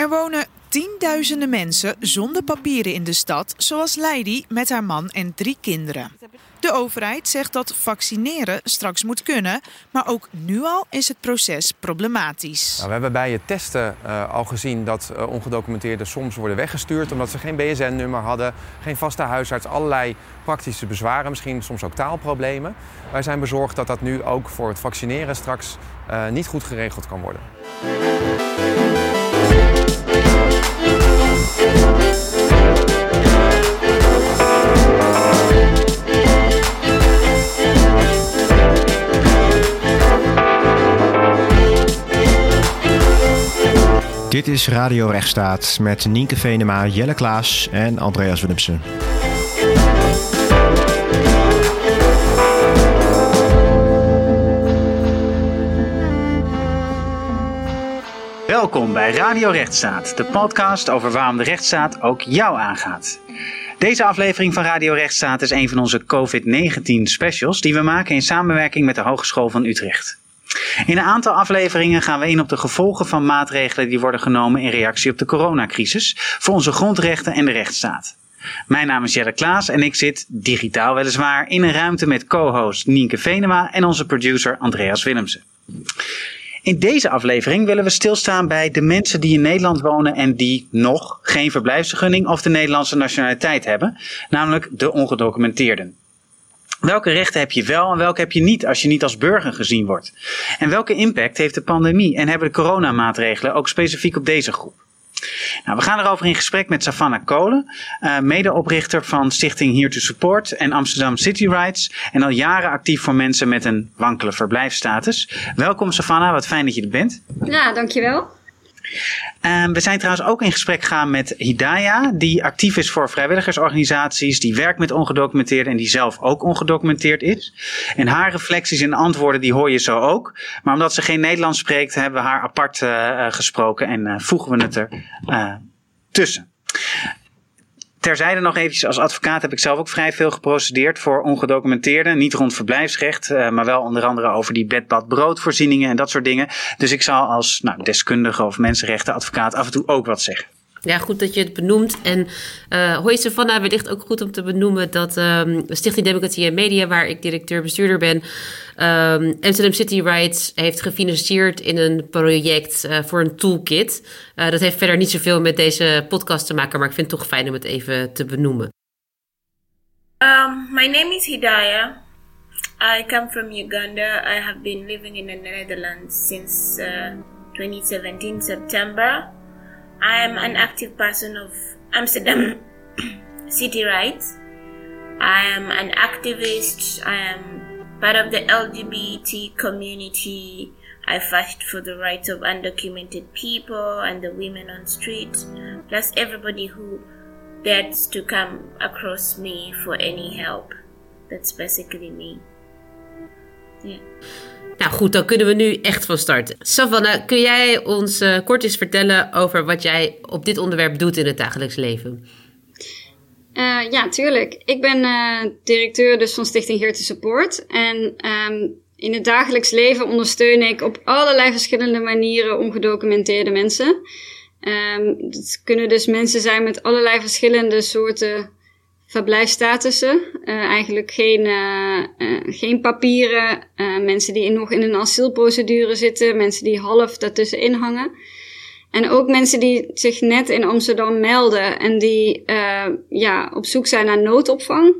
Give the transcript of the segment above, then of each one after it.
Er wonen tienduizenden mensen zonder papieren in de stad, zoals Leidi met haar man en drie kinderen. De overheid zegt dat vaccineren straks moet kunnen, maar ook nu al is het proces problematisch. Nou, we hebben bij het testen uh, al gezien dat uh, ongedocumenteerden soms worden weggestuurd omdat ze geen BSN-nummer hadden, geen vaste huisarts, allerlei praktische bezwaren, misschien soms ook taalproblemen. Wij zijn bezorgd dat dat nu ook voor het vaccineren straks uh, niet goed geregeld kan worden. Dit is Radio Rechtsstaat met Nienke Venema, Jelle Klaas en Andreas Willemsen. Welkom bij Radio Rechtsstaat, de podcast over waarom de rechtsstaat ook jou aangaat. Deze aflevering van Radio Rechtsstaat is een van onze COVID-19 specials die we maken in samenwerking met de Hogeschool van Utrecht. In een aantal afleveringen gaan we in op de gevolgen van maatregelen die worden genomen in reactie op de coronacrisis voor onze grondrechten en de rechtsstaat. Mijn naam is Jelle Klaas en ik zit, digitaal weliswaar, in een ruimte met co-host Nienke Venema en onze producer Andreas Willemsen. In deze aflevering willen we stilstaan bij de mensen die in Nederland wonen en die nog geen verblijfsvergunning of de Nederlandse nationaliteit hebben, namelijk de ongedocumenteerden. Welke rechten heb je wel en welke heb je niet als je niet als burger gezien wordt? En welke impact heeft de pandemie en hebben de coronamaatregelen ook specifiek op deze groep? Nou, we gaan erover in gesprek met Savannah Kolen, uh, medeoprichter van Stichting Here to Support en Amsterdam City Rights. En al jaren actief voor mensen met een wankele verblijfsstatus. Welkom Savannah, wat fijn dat je er bent. Ja, dankjewel. Um, we zijn trouwens ook in gesprek gegaan met Hidaya, die actief is voor vrijwilligersorganisaties, die werkt met ongedocumenteerden en die zelf ook ongedocumenteerd is. En haar reflecties en antwoorden, die hoor je zo ook. Maar omdat ze geen Nederlands spreekt, hebben we haar apart uh, gesproken en uh, voegen we het er tussen. Terzijde nog eventjes, als advocaat heb ik zelf ook vrij veel geprocedeerd voor ongedocumenteerden. Niet rond verblijfsrecht, uh, maar wel onder andere over die bedbad broodvoorzieningen en dat soort dingen. Dus ik zal als nou, deskundige of mensenrechtenadvocaat af en toe ook wat zeggen. Ja, goed dat je het benoemt. En uh, hoi Savannah, wellicht ook goed om te benoemen dat um, Stichting Democratie en Media, waar ik directeur-bestuurder ben, um, Amsterdam City Rights heeft gefinancierd in een project uh, voor een toolkit. Uh, dat heeft verder niet zoveel met deze podcast te maken, maar ik vind het toch fijn om het even te benoemen. Um, my name is Hidaya. I come from Uganda. I have been living in the Netherlands since 2017 September. I am an active person of Amsterdam City Rights. I am an activist. I am part of the LGBT community. I fight for the rights of undocumented people and the women on street, plus everybody who dares to come across me for any help. That's basically me. Yeah. Nou goed, dan kunnen we nu echt van starten. Savannah, kun jij ons uh, kort eens vertellen over wat jij op dit onderwerp doet in het dagelijks leven? Uh, ja, tuurlijk. Ik ben uh, directeur dus van Stichting to Support. En um, in het dagelijks leven ondersteun ik op allerlei verschillende manieren ongedocumenteerde mensen. Um, dat kunnen dus mensen zijn met allerlei verschillende soorten verblijfstatussen. Uh, eigenlijk geen, uh, uh, geen papieren. mensen die nog in een asielprocedure zitten. Mensen die half daartussenin hangen. En ook mensen die zich net in Amsterdam melden en die ja, op zoek zijn naar noodopvang.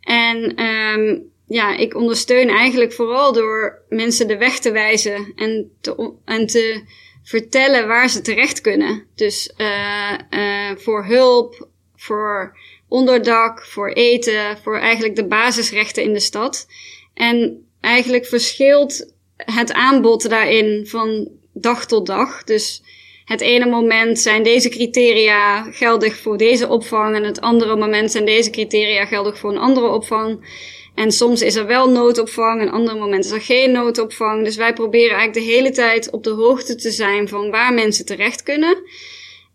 En um, ja, ik ondersteun eigenlijk vooral door mensen de weg te wijzen en te, en te vertellen waar ze terecht kunnen. Dus voor hulp, voor onderdak, voor eten, voor eigenlijk de basisrechten in de stad. En eigenlijk verschilt het aanbod daarin van dag tot dag. Dus het ene moment zijn deze criteria geldig voor deze opvang en het andere moment zijn deze criteria geldig voor een andere opvang. En soms is er wel noodopvang, een ander moment is er geen noodopvang. Dus wij proberen eigenlijk de hele tijd op de hoogte te zijn van waar mensen terecht kunnen.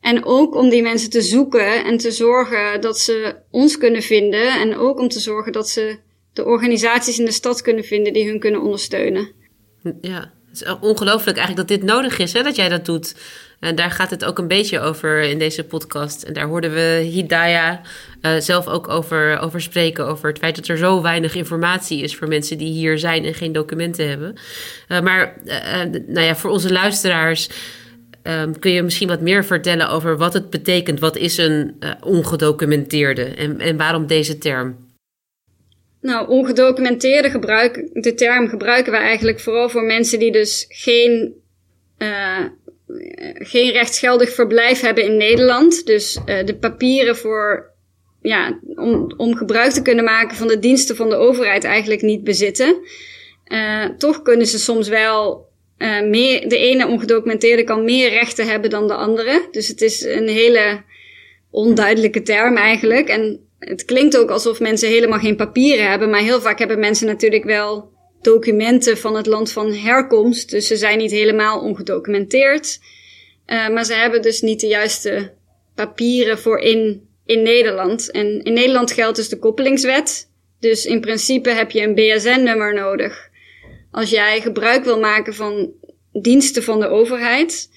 En ook om die mensen te zoeken en te zorgen dat ze ons kunnen vinden. En ook om te zorgen dat ze de organisaties in de stad kunnen vinden die hun kunnen ondersteunen. Ja, Het is ongelooflijk eigenlijk dat dit nodig is, hè, dat jij dat doet. En daar gaat het ook een beetje over in deze podcast. En daar hoorden we Hidaya uh, zelf ook over, over spreken. Over het feit dat er zo weinig informatie is voor mensen die hier zijn en geen documenten hebben. Uh, maar uh, nou ja, voor onze luisteraars. Um, kun je misschien wat meer vertellen over wat het betekent? Wat is een ongedocumenteerde en, en waarom deze term? Nou, ongedocumenteerde gebruik, de term gebruiken we eigenlijk vooral voor mensen die dus geen, uh, geen rechtsgeldig verblijf hebben in Nederland. Dus uh, de papieren voor, ja, om, om gebruik te kunnen maken van de diensten van de overheid eigenlijk niet bezitten. Toch kunnen ze soms wel meer, de ene ongedocumenteerde kan meer rechten hebben dan de andere. Dus het is een hele onduidelijke term eigenlijk. En het klinkt ook alsof mensen helemaal geen papieren hebben, maar heel vaak hebben mensen natuurlijk wel documenten van het land van herkomst. Dus ze zijn niet helemaal ongedocumenteerd. Uh, maar ze hebben dus niet de juiste papieren voor in, in Nederland. En in Nederland geldt dus de koppelingswet. Dus in principe heb je een BSN-nummer nodig. Als jij gebruik wil maken van diensten van de overheid.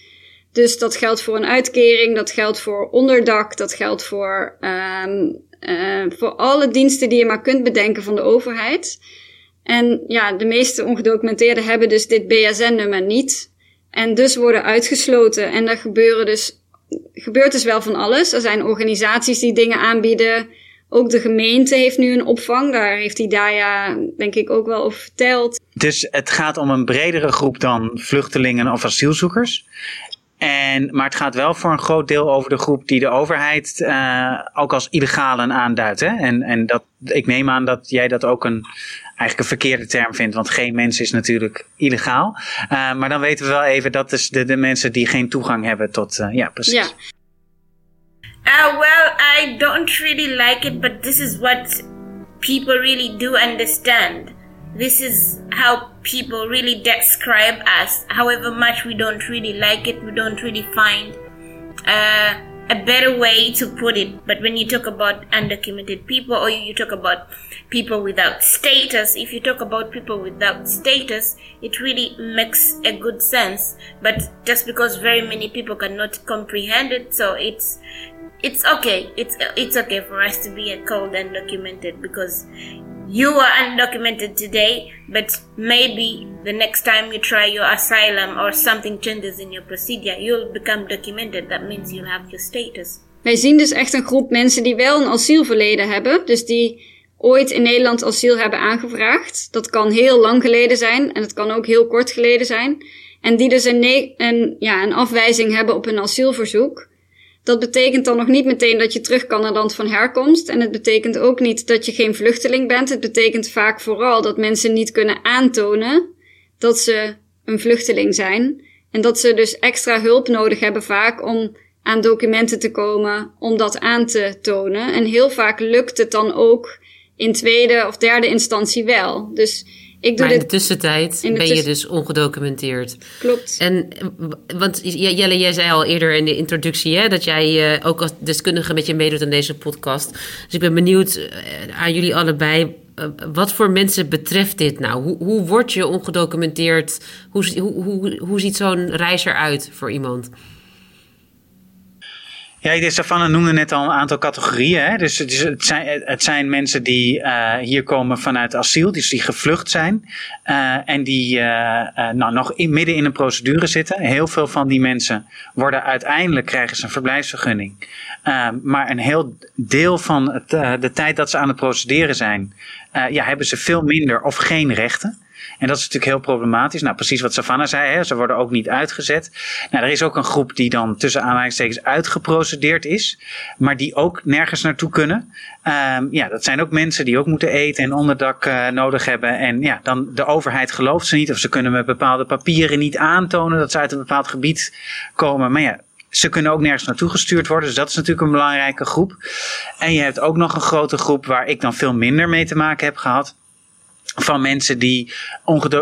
Dus dat geldt voor een uitkering, dat geldt voor onderdak, dat geldt voor um, uh, voor alle diensten die je maar kunt bedenken van de overheid. En ja, de meeste ongedocumenteerden hebben dus dit BSN-nummer niet. En dus worden uitgesloten. En er gebeuren dus, gebeurt dus wel van alles. Er zijn organisaties die dingen aanbieden. Ook de gemeente heeft nu een opvang. Daar heeft Daya denk ik ook wel over verteld. Dus het gaat om een bredere groep dan vluchtelingen of asielzoekers. En, maar het gaat wel voor een groot deel over de groep die de overheid uh, ook als illegalen aanduidt. Hè? En, en dat, ik neem aan dat jij dat ook een, eigenlijk een verkeerde term vindt, want geen mens is natuurlijk illegaal. Uh, maar dan weten we wel even dat is de, de mensen die geen toegang hebben tot. Uh, ja, precies. Ja. Uh, well, I don't really like it, but this is what people really do understand. This is how people really describe us. However much we don't really like it, we don't really find uh, a better way to put it. But when you talk about undocumented people or you talk about people without status, if you talk about people without status, it really makes a good sense. But just because very many people cannot comprehend it, so it's it's okay. It's it's okay for us to be called undocumented because you are undocumented today, but maybe the next time you try your asylum or something changes in your procedure, you'll become documented. That means you'll have your status. Wij zien dus echt een groep mensen die wel een asielverleden hebben, dus die ooit in Nederland asiel hebben aangevraagd. Dat kan heel lang geleden zijn en het kan ook heel kort geleden zijn. En die dus een, een, ja, een afwijzing hebben op een asielverzoek. Dat betekent dan nog niet meteen dat je terug kan naar land van herkomst. En het betekent ook niet dat je geen vluchteling bent. Het betekent vaak vooral dat mensen niet kunnen aantonen dat ze een vluchteling zijn. En dat ze dus extra hulp nodig hebben vaak om aan documenten te komen om dat aan te tonen. En heel vaak lukt het dan ook in tweede of derde instantie wel. Dus ik doe maar in de tussentijd ben je dus ongedocumenteerd. Klopt. En, want Jelle, jij zei al eerder in de introductie hè, dat jij uh, ook als deskundige met je meedoet aan deze podcast. Dus ik ben benieuwd uh, aan jullie allebei. Uh, wat voor mensen betreft dit nou? Hoe, hoe word je ongedocumenteerd? Hoe, hoe, hoe, hoe ziet zo'n reis eruit voor iemand? Ja, de Savannah noemde net al een aantal categorieën. Hè? Dus het, het, zijn, het zijn mensen die uh, hier komen vanuit asiel, dus die gevlucht zijn. Uh, en die uh, nou, nog midden in een procedure zitten. Heel veel van die mensen worden uiteindelijk krijgen ze een verblijfsvergunning. maar een heel deel van het, de tijd dat ze aan het procederen zijn, ja, hebben ze veel minder of geen rechten. En dat is natuurlijk heel problematisch. Nou, precies wat Savannah zei, hè, ze worden ook niet uitgezet. Nou, er is ook een groep die dan tussen aanhalingstekens uitgeprocedeerd is, maar die ook nergens naartoe kunnen. Um, ja, dat zijn ook mensen die ook moeten eten en onderdak uh, nodig hebben. En ja, dan de overheid gelooft ze niet of ze kunnen met bepaalde papieren niet aantonen dat ze uit een bepaald gebied komen. Maar ja, ze kunnen ook nergens naartoe gestuurd worden. Dus dat is natuurlijk een belangrijke groep. En je hebt ook nog een grote groep waar ik dan veel minder mee te maken heb gehad. Van mensen die,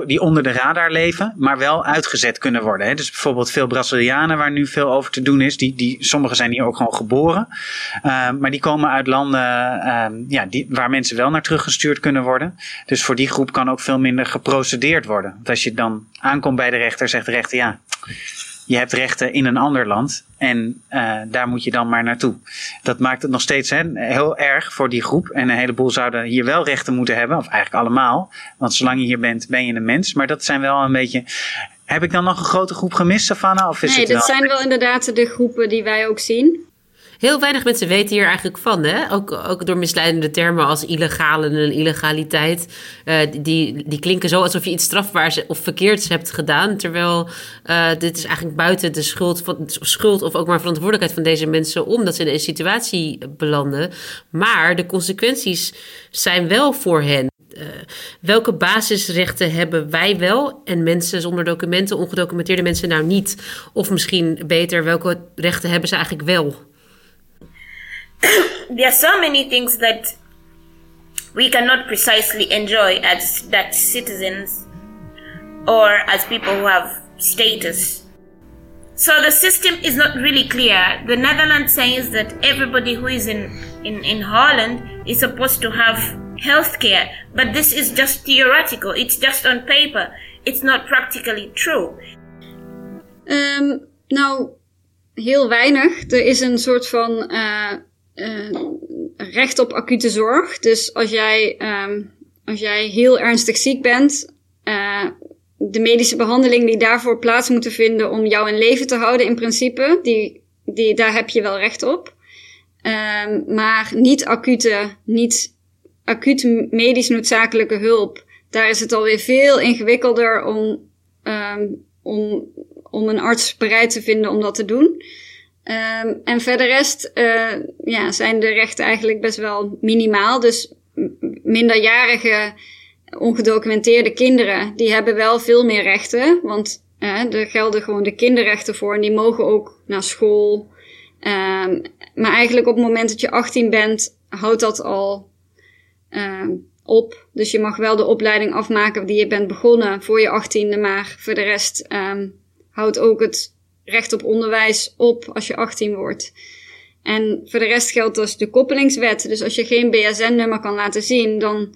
die onder de radar leven, maar wel uitgezet kunnen worden. Hè. Dus bijvoorbeeld veel Brazilianen waar nu veel over te doen is. Die, die, sommigen zijn hier ook gewoon geboren. Uh, maar die komen uit landen uh, ja, die, waar mensen wel naar teruggestuurd kunnen worden. Dus voor die groep kan ook veel minder geprocedeerd worden. Want als je dan aankomt bij de rechter, zegt de rechter ja je hebt rechten in een ander land en uh, daar moet je dan maar naartoe. Dat maakt het nog steeds hè, heel erg voor die groep. En een heleboel zouden hier wel rechten moeten hebben, of eigenlijk allemaal. Want zolang je hier bent, ben je een mens. Maar dat zijn wel een beetje. Heb ik dan nog een grote groep gemist, Savannah? Of is nee, het dat zijn wel inderdaad de groepen die wij ook zien. Heel weinig mensen weten hier eigenlijk van. Hè? Ook, ook door misleidende termen als illegale en illegaliteit. Uh, die, die klinken zo alsof je iets strafbaars of verkeerds hebt gedaan. Terwijl uh, dit is eigenlijk buiten de schuld, van, schuld of ook maar verantwoordelijkheid van deze mensen. Omdat ze in een situatie belanden. Maar de consequenties zijn wel voor hen. Uh, welke basisrechten hebben wij wel en mensen zonder documenten, ongedocumenteerde mensen nou niet? Of misschien beter, welke rechten hebben ze eigenlijk wel? there are so many things that we cannot precisely enjoy as Dutch citizens or as people who have status. So the system is not really clear. The Netherlands says that everybody who is in, in, in Holland is supposed to have healthcare, but this is just theoretical. It's just on paper. It's not practically true. Um, nou, heel weinig. Er is een soort van uh, uh, recht op acute zorg. Dus als jij, um, als jij heel ernstig ziek bent, uh, de medische behandeling die daarvoor plaats moeten vinden om jou in leven te houden, in principe, die, die, daar heb je wel recht op. Um, maar niet acute, niet acute medisch noodzakelijke hulp. Daar is het alweer veel ingewikkelder om, um, om, om een arts bereid te vinden om dat te doen. Um, en verder rest uh, ja, zijn de rechten eigenlijk best wel minimaal. Dus minderjarige ongedocumenteerde kinderen, die hebben wel veel meer rechten. Want uh, er gelden gewoon de kinderrechten voor en die mogen ook naar school. Um, maar eigenlijk op het moment dat je 18 bent, houdt dat al uh, op. Dus je mag wel de opleiding afmaken die je bent begonnen voor je 18e, maar voor de rest houdt ook het recht op onderwijs op als je 18 wordt. En voor de rest geldt dus de koppelingswet. Dus als je geen BSN-nummer kan laten zien, dan,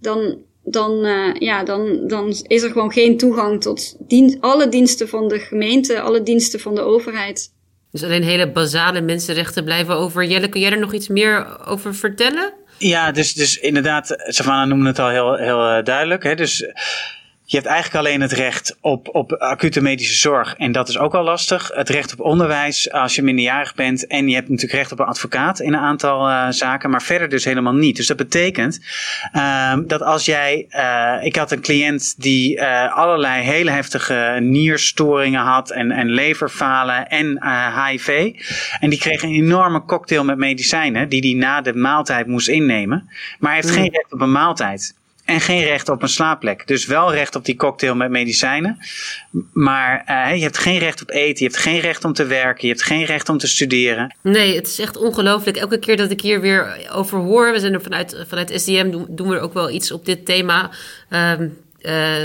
dan, dan, uh, ja, dan, dan is er gewoon geen toegang tot dien alle diensten van de gemeente, alle diensten van de overheid. Dus alleen hele basale mensenrechten blijven over. Jelle, kun jij er nog iets meer over vertellen? Ja, dus, dus inderdaad, Savannah noemde het al heel, heel uh, duidelijk. Hè? Dus je hebt eigenlijk alleen het recht op, op acute medische zorg. En dat is ook al lastig. Het recht op onderwijs als je minderjarig bent. En je hebt natuurlijk recht op een advocaat in een aantal uh, zaken. Maar verder dus helemaal niet. Dus dat betekent uh, dat als jij. Uh, ik had een cliënt die uh, allerlei hele heftige nierstoringen had. En, en leverfalen en HIV. En die kreeg een enorme cocktail met medicijnen. Die hij na de maaltijd moest innemen. Maar hij heeft mm. geen recht op een maaltijd en geen recht op een slaapplek. Dus wel recht op die cocktail met medicijnen. Maar uh, je hebt geen recht op eten, je hebt geen recht om te werken, je hebt geen recht om te studeren. Nee, het is echt ongelooflijk. Elke keer dat ik hier weer over hoor, we zijn er vanuit, vanuit SDM, doen, doen we ook wel iets op dit thema. Um, uh,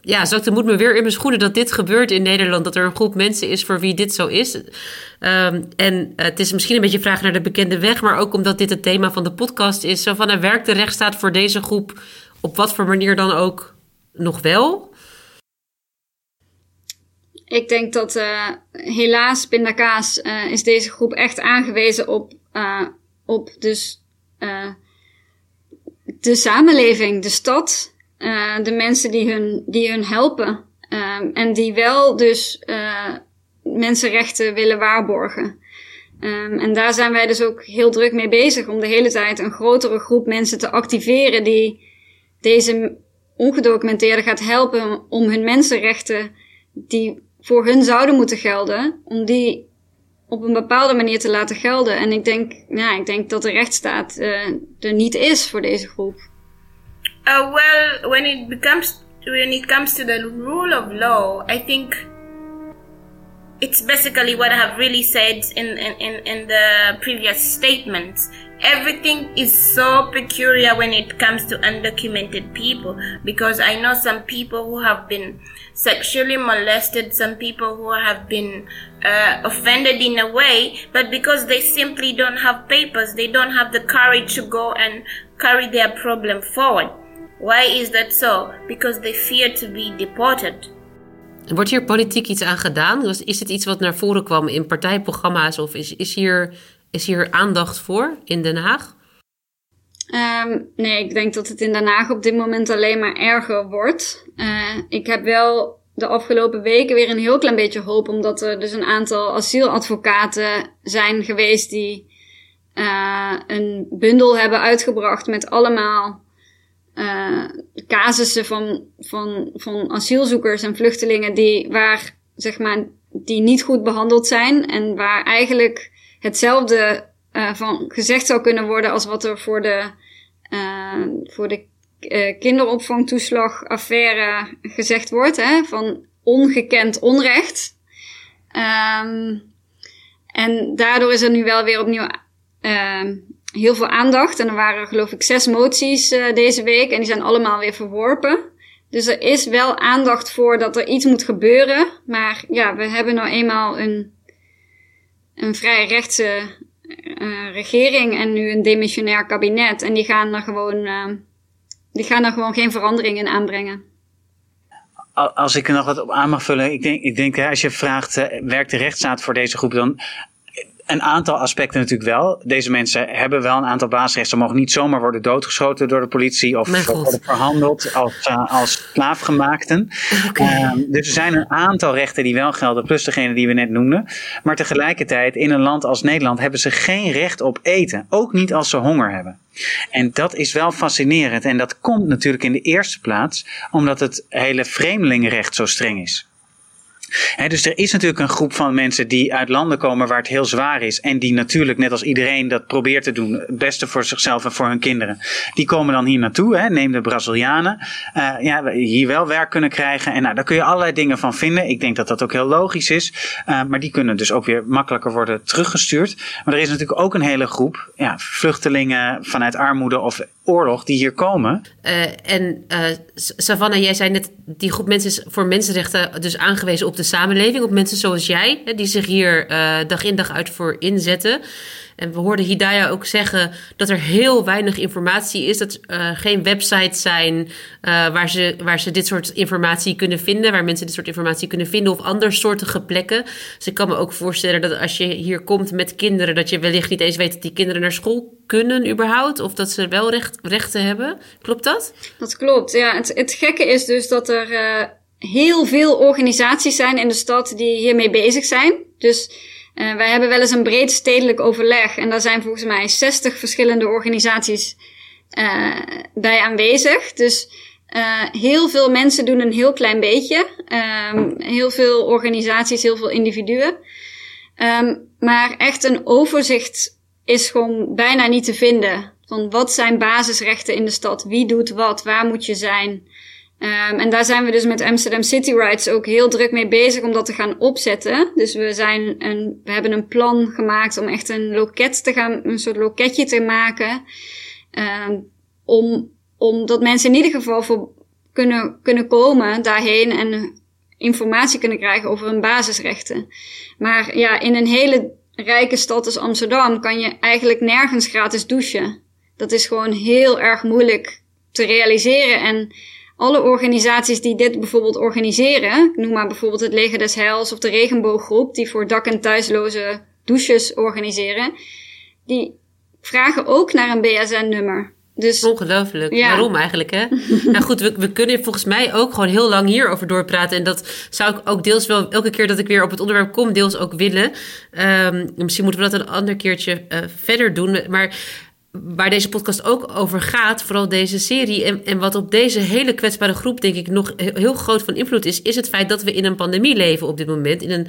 ja, zakt de moed me weer in mijn schoenen dat dit gebeurt in Nederland. Dat er een groep mensen is voor wie dit zo is. Um, en uh, het is misschien een beetje vraag naar de bekende weg, maar ook omdat dit het thema van de podcast is. Zo van, werkt de rechtsstaat voor deze groep op wat voor manier dan ook nog wel? Ik denk dat uh, helaas pindakaas uh, is deze groep echt aangewezen op, uh, op dus de samenleving, de stad, de mensen die hun, die hun helpen. Um, en die wel dus mensenrechten willen waarborgen. Um, en daar zijn wij dus ook heel druk mee bezig om de hele tijd een grotere groep mensen te activeren die deze ongedocumenteerden gaat helpen om hun mensenrechten die voor hun zouden moeten gelden, om die op een bepaalde manier te laten gelden. En ik denk, ja, ik denk dat de rechtsstaat uh, er niet is voor deze groep. Uh, well, when it becomes when it comes to the rule of law, I think it's basically what I have really said in, in, in the previous statements. Everything is so peculiar when it comes to undocumented people because I know some people who have been sexually molested, some people who have been uh, offended in a way, but because they simply don't have papers, they don't have the courage to go and carry their problem forward. Why is that so? Because they fear to be deported. Wordt hier politiek iets aan gedaan? Is het iets wat naar voren kwam in partijprogramma's of is, is, hier, is hier aandacht voor in Den Haag? Um, nee, ik denk dat het in Den Haag op dit moment alleen maar erger wordt. Uh, ik heb wel de afgelopen weken weer een heel klein beetje hoop, omdat er dus een aantal asieladvocaten zijn geweest die uh, een bundel hebben uitgebracht met allemaal uh, casussen van, van, van asielzoekers en vluchtelingen die, waar, zeg maar, die niet goed behandeld zijn en waar eigenlijk hetzelfde uh, van gezegd zou kunnen worden als wat er voor de, uh, voor de kinderopvangtoeslagaffaire gezegd wordt, hè, van ongekend onrecht. Um, en daardoor is er nu wel weer opnieuw heel veel aandacht. En er waren geloof ik zes moties deze week en die zijn allemaal weer verworpen. Dus er is wel aandacht voor dat er iets moet gebeuren. Maar ja, we hebben nou eenmaal een, een vrij rechtse uh, regering en nu een demissionair kabinet. En die gaan er gewoon, uh, die gaan er gewoon geen verandering in aanbrengen. Als ik er nog wat op aan mag vullen, ik denk, ik denk als je vraagt, werkt de rechtsstaat voor deze groep dan? Een aantal aspecten natuurlijk wel. Deze mensen hebben wel een aantal basisrechten. Ze mogen niet zomaar worden doodgeschoten door de politie of worden verhandeld als, uh, als slaafgemaakten. Okay. Uh, dus er zijn een aantal rechten die wel gelden, plus degene die we net noemden. Maar tegelijkertijd, in een land als Nederland hebben ze geen recht op eten. Ook niet als ze honger hebben. En dat is wel fascinerend. En dat komt natuurlijk in de eerste plaats omdat het hele vreemdelingenrecht zo streng is dus er is natuurlijk een groep van mensen die uit landen komen waar het heel zwaar is. En die natuurlijk, net als iedereen dat probeert te doen, het beste voor zichzelf en voor hun kinderen. Die komen dan hier naartoe. Neem de Brazilianen. Uh, ja, hier wel werk kunnen krijgen. En nou, daar kun je allerlei dingen van vinden. Ik denk dat dat ook heel logisch is. Uh, maar die kunnen dus ook weer makkelijker worden teruggestuurd. Maar er is natuurlijk ook een hele groep ja, vluchtelingen vanuit armoede of oorlog die hier komen. Uh, en uh, Savannah, jij zei net, die groep mensen is voor mensenrechten dus aangewezen op de samenleving. Op mensen zoals jij, hè, die zich hier uh, dag in dag uit voor inzetten. En we hoorden Hidaya ook zeggen dat er heel weinig informatie is. Dat uh, geen websites zijn uh, waar, ze, waar ze dit soort informatie kunnen vinden. Waar mensen dit soort informatie kunnen vinden. Of andersoortige plekken. Dus ik kan me ook voorstellen dat als je hier komt met kinderen. Dat je wellicht niet eens weet dat die kinderen naar school kunnen überhaupt. Of dat ze wel recht, rechten hebben. Klopt dat? Dat klopt. Ja, het, het gekke is dus dat er uh, heel veel organisaties zijn in de stad die hiermee bezig zijn. Dus uh, wij hebben wel eens een breed stedelijk overleg en daar zijn volgens mij 60 verschillende organisaties uh, bij aanwezig. Dus uh, heel veel mensen doen een heel klein beetje. Um, heel veel organisaties, heel veel individuen. Um, maar echt een overzicht is gewoon bijna niet te vinden. Van wat zijn basisrechten in de stad? Wie doet wat? Waar moet je zijn? Um, en daar zijn we dus met Amsterdam City Rights ook heel druk mee bezig om dat te gaan opzetten. Dus we, zijn een, we hebben een plan gemaakt om echt een loket te gaan, een soort loketje te maken. Um, om, om dat mensen in ieder geval voor kunnen, kunnen komen daarheen en informatie kunnen krijgen over hun basisrechten. Maar ja, in een hele rijke stad als Amsterdam kan je eigenlijk nergens gratis douchen. Dat is gewoon heel erg moeilijk te realiseren en alle organisaties die dit bijvoorbeeld organiseren, noem maar bijvoorbeeld het Leger des Heils of de Regenbooggroep, die voor dak- en thuisloze douches organiseren, die vragen ook naar een BSN-nummer. Dus, Ongelooflijk. Ja. Waarom eigenlijk, hè? nou goed, we, we kunnen volgens mij ook gewoon heel lang hierover doorpraten. En dat zou ik ook deels wel, elke keer dat ik weer op het onderwerp kom, deels ook willen. Um, misschien moeten we dat een ander keertje uh, verder doen. Maar waar deze podcast ook over gaat, vooral deze serie. En, en wat op deze hele kwetsbare groep, denk ik, nog heel groot van invloed is, is het feit dat we in een pandemie leven op dit moment. In een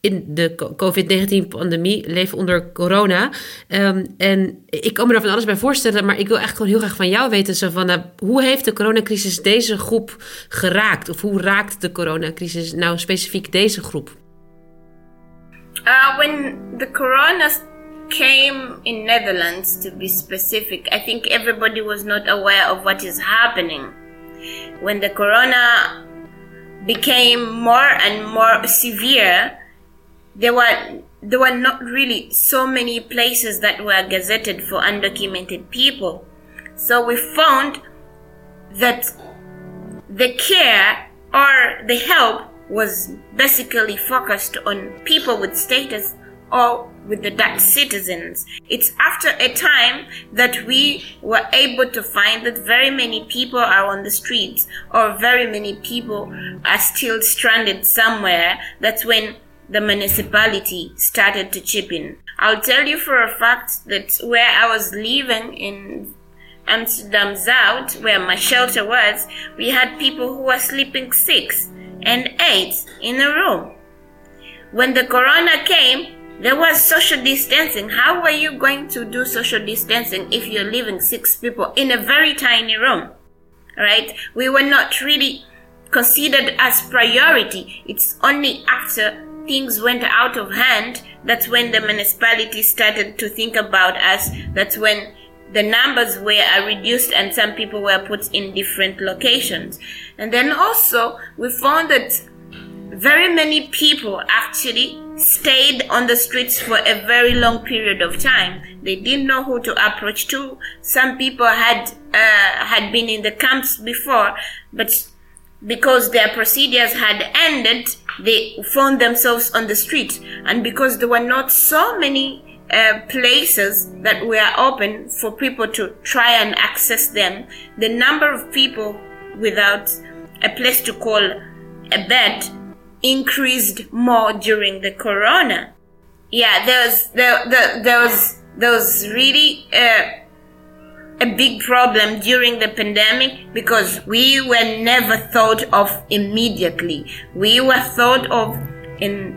in de COVID-19-pandemie, leven onder corona. Um, en ik kan me er van alles bij voorstellen, maar ik wil echt gewoon heel graag van jou weten, Savannah, hoe heeft de coronacrisis deze groep geraakt? Of hoe raakt de coronacrisis nou specifiek deze groep? Uh, when the corona came in Netherlands, to be specific, I think everybody was not aware of what is happening. When the corona became more and more severe, there were there were not really so many places that were gazetted for undocumented people. So we found that the care or the help was basically focused on people with status or with the Dutch citizens. It's after a time that we were able to find that very many people are on the streets or very many people are still stranded somewhere. That's when the municipality started to chip in. I'll tell you for a fact that where I was living in Amsterdam Zuid, where my shelter was, we had people who were sleeping six and eight in a room. When the corona came, there was social distancing. How were you going to do social distancing if you're living six people in a very tiny room? Right? We were not really considered as priority. It's only after things went out of hand, that's when the municipality started to think about us. That's when the numbers were uh, reduced and some people were put in different locations. And then also we found that very many people actually stayed on the streets for a very long period of time. They didn't know who to approach to. Some people had uh, had been in the camps before, but because their procedures had ended, they found themselves on the street. And because there were not so many uh, places that were open for people to try and access them, the number of people without a place to call a bed increased more during the corona. Yeah, there was there, there, there was there was really a big problem during the pandemic because we were never thought of immediately. We were thought of in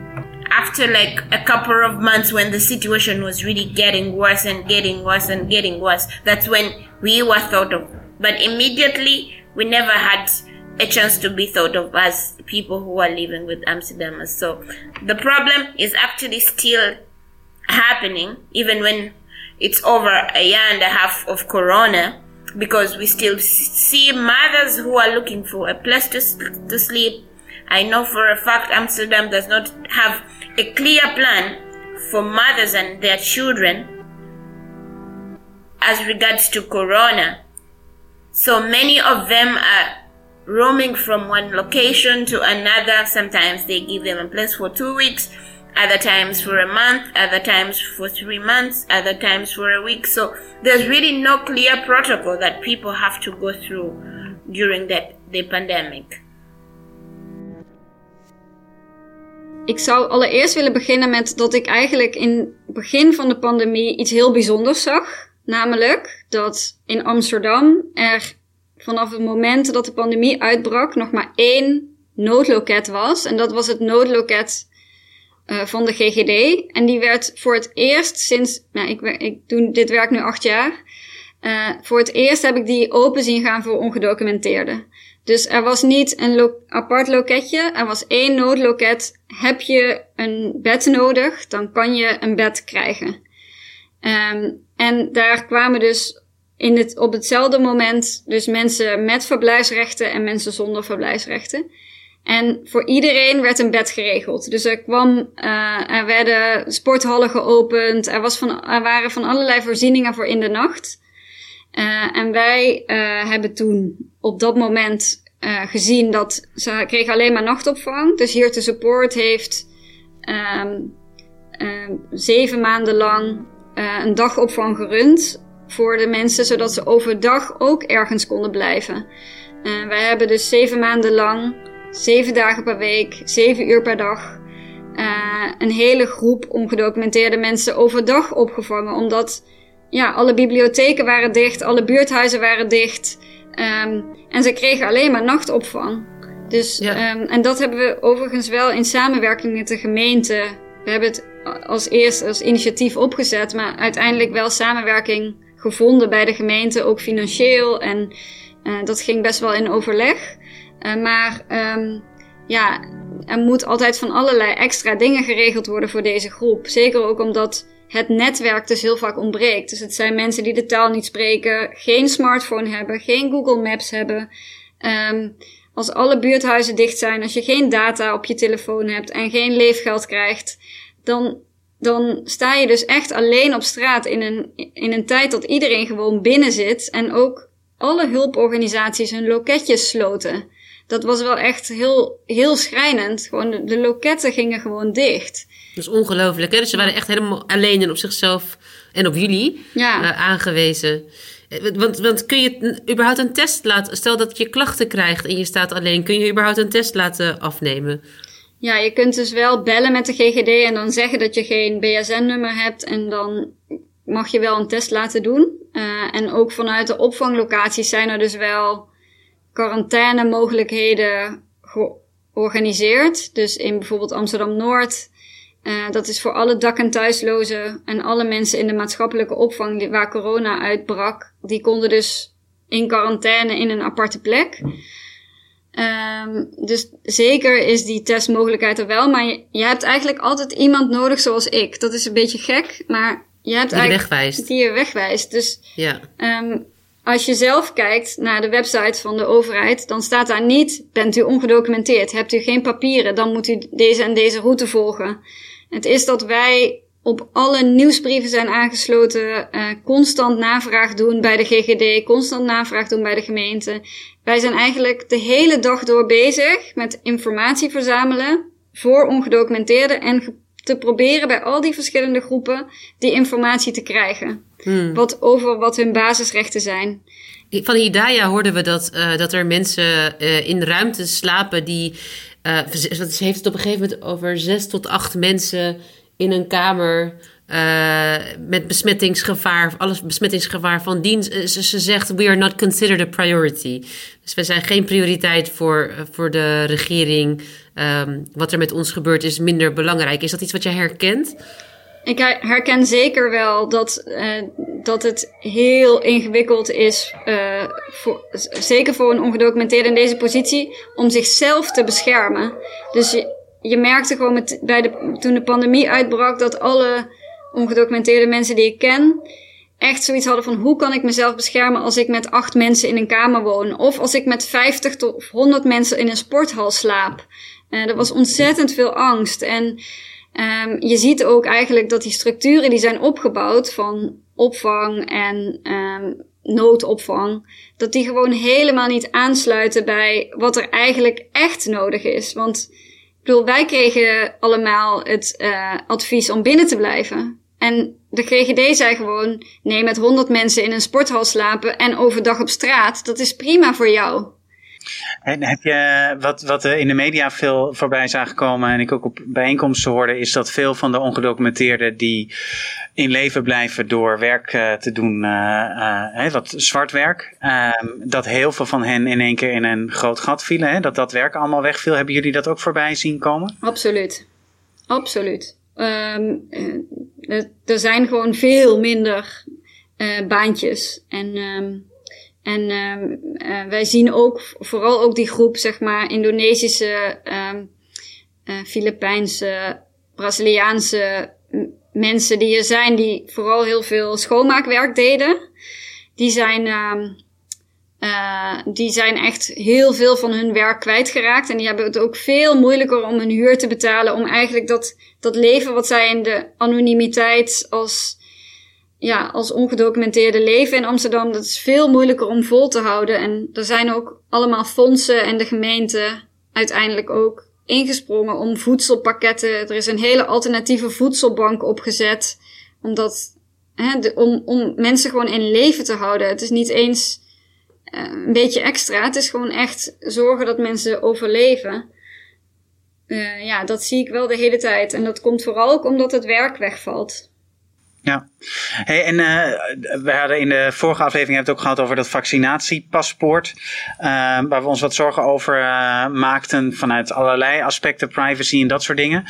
after like a couple of months when the situation was really getting worse and getting worse and getting worse. That's when we were thought of. But immediately we never had a chance to be thought of as people who are living with Amsterdamers. So the problem is actually still happening even when it's over a year and a half of corona because we still see mothers who are looking for a place to, to sleep. I know for a fact Amsterdam does not have a clear plan for mothers and their children as regards to corona. So many of them are roaming from one location to another. Sometimes they give them a place for two weeks other times for a month, other times for three months, other times for a week. So there's really no clear protocol that people have to go through during that, the pandemic. Ik zou allereerst willen beginnen met dat ik eigenlijk in het begin van de pandemie iets heel bijzonders zag. Namelijk dat in Amsterdam er vanaf het moment dat de pandemie uitbrak nog maar één noodloket was. En dat was het noodloket uh, van de GGD. En die werd voor het eerst sinds, nou, ik, ik doe dit werk nu acht jaar. Uh, voor het eerst heb ik die open zien gaan voor ongedocumenteerden. Dus er was niet een apart loketje, er was één noodloket. Heb je een bed nodig, dan kan je een bed krijgen. Um, en daar kwamen dus in het, op hetzelfde moment dus mensen met verblijfsrechten en mensen zonder verblijfsrechten. En voor iedereen werd een bed geregeld. Dus er kwam, uh, er werden sporthallen geopend. Er, was van, er waren van allerlei voorzieningen voor in de nacht. Uh, en wij uh, hebben toen op dat moment gezien dat ze kregen alleen maar nachtopvang. Dus hier te support heeft um, zeven maanden lang een dagopvang gerund voor de mensen, zodat ze overdag ook ergens konden blijven. wij hebben dus zeven maanden lang zeven dagen per week, zeven uur per dag. Uh, een hele groep ongedocumenteerde mensen overdag opgevangen. Omdat ja, alle bibliotheken waren dicht, alle buurthuizen waren dicht. Um, en ze kregen alleen maar nachtopvang. Dus, ja. um, en dat hebben we overigens wel in samenwerking met de gemeente. We hebben het als eerst als initiatief opgezet, maar uiteindelijk wel samenwerking gevonden bij de gemeente, ook financieel. En uh, dat ging best wel in overleg. Uh, maar um, ja, er moet altijd van allerlei extra dingen geregeld worden voor deze groep. Zeker ook omdat het netwerk dus heel vaak ontbreekt. Dus het zijn mensen die de taal niet spreken, geen smartphone hebben, geen Google Maps hebben. Um, als alle buurthuizen dicht zijn, als je geen data op je telefoon hebt en geen leefgeld krijgt, dan, dan sta je dus echt alleen op straat in een, in een tijd dat iedereen gewoon binnen zit en ook alle hulporganisaties hun loketjes sloten. Dat was wel echt heel, heel schrijnend. Gewoon de, de loketten gingen gewoon dicht. Dat is ongelooflijk, hè? Dus ze waren echt helemaal alleen en op zichzelf en op jullie ja. uh, aangewezen. Eh, want, want kun je überhaupt een test laten... Stel dat je klachten krijgt en je staat alleen... Kun je überhaupt een test laten afnemen? Ja, je kunt dus wel bellen met de GGD en dan zeggen dat je geen BSN-nummer hebt. En dan mag je wel een test laten doen. Uh, en ook vanuit de opvanglocaties zijn er dus wel quarantaine mogelijkheden georganiseerd. Dus in bijvoorbeeld Amsterdam-Noord uh, dat is voor alle dak- en thuislozen en alle mensen in de maatschappelijke opvang waar corona uitbrak. Die konden dus in quarantaine in een aparte plek. Um, dus zeker is die testmogelijkheid er wel. Maar je, je, hebt eigenlijk altijd iemand nodig zoals ik. Dat is een beetje gek, maar je hebt die eigenlijk... wegwijst. Die je wegwijst. Dus ja. Um, als je zelf kijkt naar de website van de overheid, dan staat daar niet: bent u ongedocumenteerd, hebt u geen papieren, dan moet u deze en deze route volgen. Het is dat wij op alle nieuwsbrieven zijn aangesloten, uh, constant navraag doen bij de GGD, constant navraag doen bij de gemeente. Wij zijn eigenlijk de hele dag door bezig met informatie verzamelen voor ongedocumenteerden en te proberen bij al die verschillende groepen die informatie te krijgen. Hmm. Wat over wat hun basisrechten zijn. Van Hidaya hoorden we dat, uh, dat er mensen uh, in ruimtes slapen die ze heeft het op een gegeven moment over zes tot acht mensen in een kamer. Uh, met besmettingsgevaar, alles besmettingsgevaar van dienst. Eh, ze, ze, zegt: We are not considered a priority. Dus we zijn geen prioriteit voor, voor de regering. Um, wat er met ons gebeurt is minder belangrijk. Is dat iets wat je herkent? Ik herken zeker wel dat, dat het heel ingewikkeld is, zeker voor een ongedocumenteerde in deze positie, om zichzelf te beschermen. Dus je, je merkte gewoon met, bij de, toen de pandemie uitbrak dat alle ongedocumenteerde mensen die ik ken echt zoiets hadden van hoe kan ik mezelf beschermen als ik met acht mensen in een kamer woon? Of als ik met 50 tot 100 mensen in een sporthal slaap. Uh, er was ontzettend veel angst. En Um, je ziet ook eigenlijk dat die structuren die zijn opgebouwd van opvang en um, noodopvang, dat die gewoon helemaal niet aansluiten bij wat er eigenlijk echt nodig is. Want bedoel, wij kregen allemaal het uh, advies om binnen te blijven. En de GGD zei gewoon: nee, met 100 mensen in een sporthal slapen en overdag op straat, dat is prima voor jou. En heb je, wat, wat in de media veel voorbij zagen komen en ik ook op bijeenkomsten hoorde, is dat veel van de ongedocumenteerden die in leven blijven door werk uh, te doen, uh, uh, wat zwart werk, ehm, dat heel veel van hen in één keer in een groot gat vielen, hè, dat dat werk allemaal wegviel. Hebben jullie dat ook voorbij zien komen? Absoluut. Absoluut. Um, er zijn gewoon veel minder baantjes en um, en uh, wij zien ook, vooral ook die groep, zeg maar, Indonesische, uh, Filipijnse, Braziliaanse mensen die er zijn, die vooral heel veel schoonmaakwerk deden. Die zijn, uh, die zijn echt heel veel van hun werk kwijtgeraakt. En die hebben het ook veel moeilijker om hun huur te betalen. Om eigenlijk dat, dat leven wat zij in de anonimiteit als ja, als ongedocumenteerde leven in Amsterdam, dat is veel moeilijker om vol te houden. En er zijn ook allemaal fondsen en de gemeente uiteindelijk ook ingesprongen om voedselpakketten. Er is een hele alternatieve voedselbank opgezet. Omdat, hè, om, om mensen gewoon in leven te houden. Het is niet eens uh, een beetje extra. Het is gewoon echt zorgen dat mensen overleven. Uh, ja, dat zie ik wel de hele tijd. En dat komt vooral ook omdat het werk wegvalt. Ja, hey, en uh, we hadden in de vorige aflevering het ook gehad over dat vaccinatiepaspoort. Uh, waar we ons wat zorgen over uh, maakten vanuit allerlei aspecten, privacy en dat soort dingen.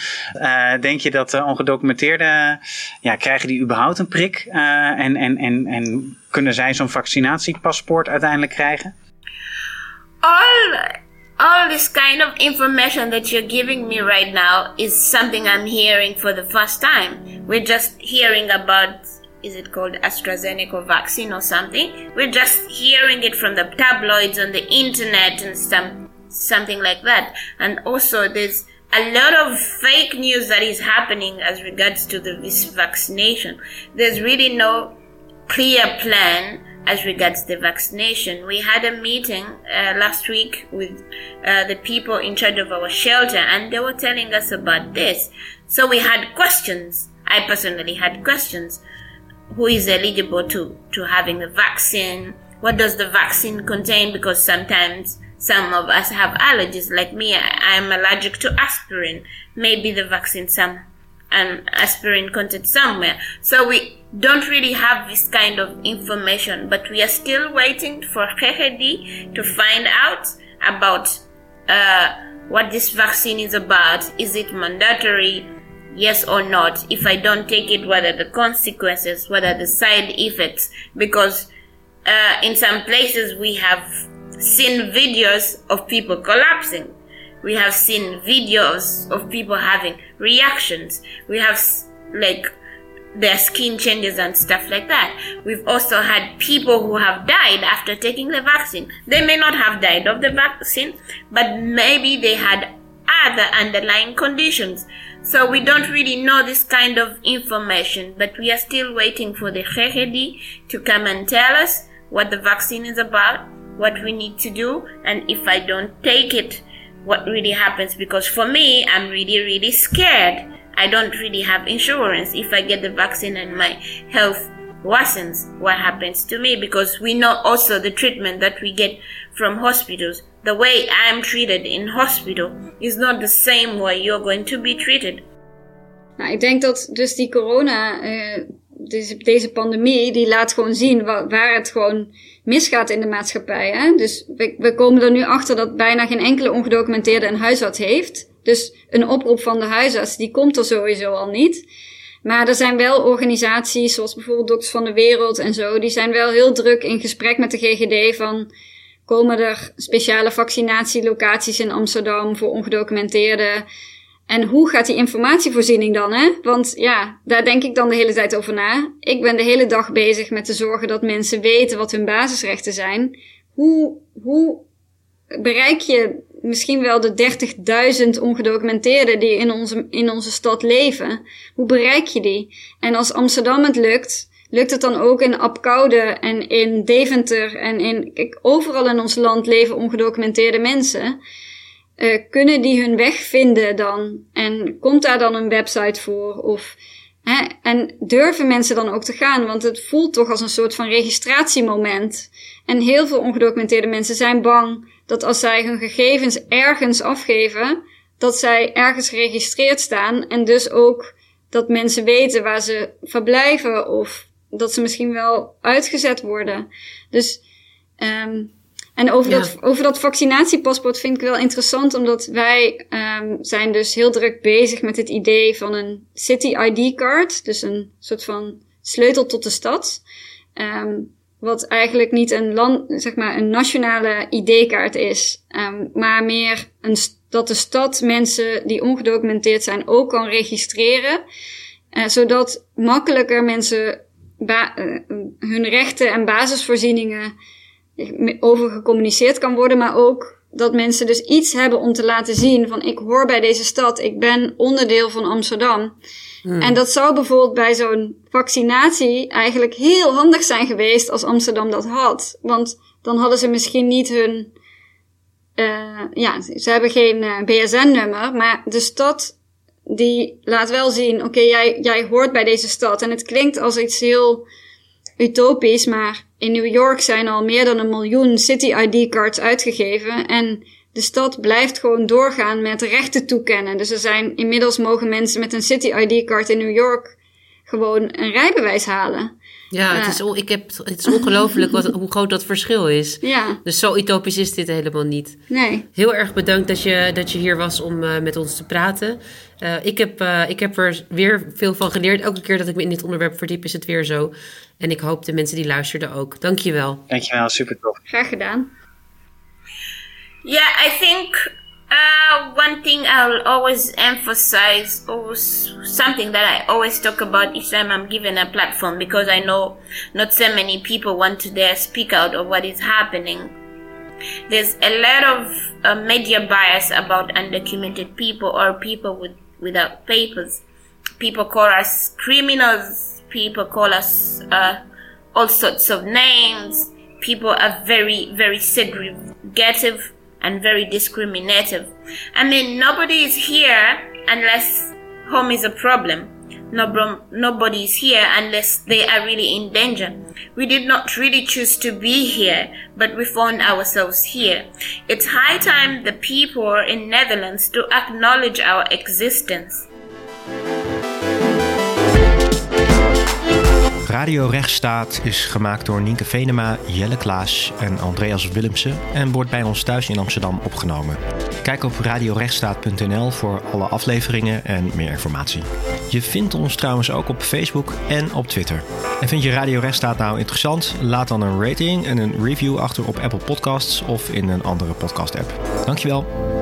denk je dat ongedocumenteerden, ja, krijgen die überhaupt een prik? en, en, en, en kunnen zij zo'n vaccinatiepaspoort uiteindelijk krijgen? All all this kind of information that you're giving me right now is something I'm hearing for the first time. We're just hearing about is it called AstraZeneca vaccine or something? We're just hearing it from the tabloids on the internet and some something like that. And also there's a lot of fake news that is happening as regards to the, this vaccination. There's really no clear plan as regards the vaccination. We had a meeting uh, last week with uh, the people in charge of our shelter, and they were telling us about this. So we had questions. I personally had questions. Who is eligible to, to having the vaccine? What does the vaccine contain? Because sometimes some of us have allergies. Like me, I, am allergic to aspirin. Maybe the vaccine some an aspirin content somewhere. So we don't really have this kind of information, but we are still waiting for Khehedi to find out about uh, what this vaccine is about. Is it mandatory? Yes or not? If I don't take it, what are the consequences? What are the side effects? Because uh, in some places we have seen videos of people collapsing we have seen videos of people having reactions. We have like their skin changes and stuff like that. We've also had people who have died after taking the vaccine. They may not have died of the vaccine, but maybe they had other underlying conditions. So we don't really know this kind of information, but we are still waiting for the Khehedi to come and tell us what the vaccine is about, what we need to do, and if I don't take it, what really happens because for me, I'm really, really scared. I don't really have insurance. If I get the vaccine and my health worsens, what happens to me? Because we know also the treatment that we get from hospitals. The way I'm treated in hospital is not the same way you're going to be treated. Nou, ik denk dat dus die corona, uh, deze, deze pandemie, die laat gewoon zien waar, het gewoon misgaat in de maatschappij. Hè? Dus we, we komen er nu achter dat bijna geen enkele ongedocumenteerde een huisarts heeft. Dus een oproep van de huisarts, die komt er sowieso al niet. Maar er zijn wel organisaties, zoals bijvoorbeeld Dokters van de Wereld en zo, die zijn wel heel druk in gesprek met de GGD van komen er speciale vaccinatielocaties in Amsterdam voor ongedocumenteerden. En hoe gaat die informatievoorziening dan, hè? Want ja, daar denk ik dan de hele tijd over na. Ik ben de hele dag bezig met te zorgen dat mensen weten wat hun basisrechten zijn. Hoe, hoe bereik je misschien wel de 30.000 ongedocumenteerden die in onze, in onze stad leven? Hoe bereik je die? En als Amsterdam het lukt, lukt het dan ook in Apkoude en in Deventer en in, kijk, overal in ons land leven ongedocumenteerde mensen. Uh, kunnen die hun weg vinden dan? En komt daar dan een website voor? Of, hè, en durven mensen dan ook te gaan? Want het voelt toch als een soort van registratiemoment. En heel veel ongedocumenteerde mensen zijn bang dat als zij hun gegevens ergens afgeven, dat zij ergens geregistreerd staan. En dus ook dat mensen weten waar ze verblijven of dat ze misschien wel uitgezet worden. Dus um, en over, dat, over dat vaccinatiepaspoort vind ik wel interessant, omdat wij um, zijn dus heel druk bezig met het idee van een City ID card. Dus een soort van sleutel tot de stad. Um, wat eigenlijk niet een land, zeg maar, een nationale ID-kaart is, um, maar meer een, dat de stad mensen die ongedocumenteerd zijn ook kan registreren. Uh, zodat makkelijker mensen uh, hun rechten en basisvoorzieningen over gecommuniceerd kan worden, maar ook dat mensen dus iets hebben om te laten zien van ik hoor bij deze stad, ik ben onderdeel van Amsterdam. Hmm. En dat zou bijvoorbeeld bij zo'n vaccinatie eigenlijk heel handig zijn geweest als Amsterdam dat had. Want dan hadden ze misschien niet hun, uh, ja, ze hebben geen uh, eh, BSN-nummer, maar de stad die laat wel zien, oké, okay, jij, jij hoort bij deze stad. En het klinkt als iets heel utopisch, maar in New York zijn al meer dan een miljoen City ID-cards uitgegeven en de stad blijft gewoon doorgaan met rechten toekennen. Dus er zijn inmiddels mogen mensen met een City ID-card in New York gewoon een rijbewijs halen. Ja, het, is, ik heb, het is ongelooflijk wat, hoe groot dat verschil is. Ja. Dus zo utopisch is dit helemaal niet. Nee. Heel erg bedankt dat je, dat je hier was om uh, met ons te praten. Uh, ik, heb, uh, ik heb er weer veel van geleerd. Elke keer dat ik me in dit onderwerp verdiep is het weer zo. En ik hoop de mensen die luisterden ook. Dankjewel. Dankjewel, super tof. Graag gedaan. Yeah, I think uh, one thing I'll always emphasize, or something that I always talk about each time I'm given a platform, because I know not so many people want to dare speak out of what is happening. There's a lot of uh, media bias about undocumented people or people with without papers. People call us criminals. People call us uh, all sorts of names. People are very, very segregative and very discriminative. I mean, nobody is here unless home is a problem. No, nobody is here unless they are really in danger. We did not really choose to be here, but we found ourselves here. It's high time the people in Netherlands to acknowledge our existence. Radio Rechtsstaat is gemaakt door Nienke Venema, Jelle Klaas en Andreas Willemsen en wordt bij ons thuis in Amsterdam opgenomen. Kijk op radiorechtsstaat.nl voor alle afleveringen en meer informatie. Je vindt ons trouwens ook op Facebook en op Twitter. En vind je Radio Rechtsstaat nou interessant? Laat dan een rating en een review achter op Apple Podcasts of in een andere podcast app. Dankjewel.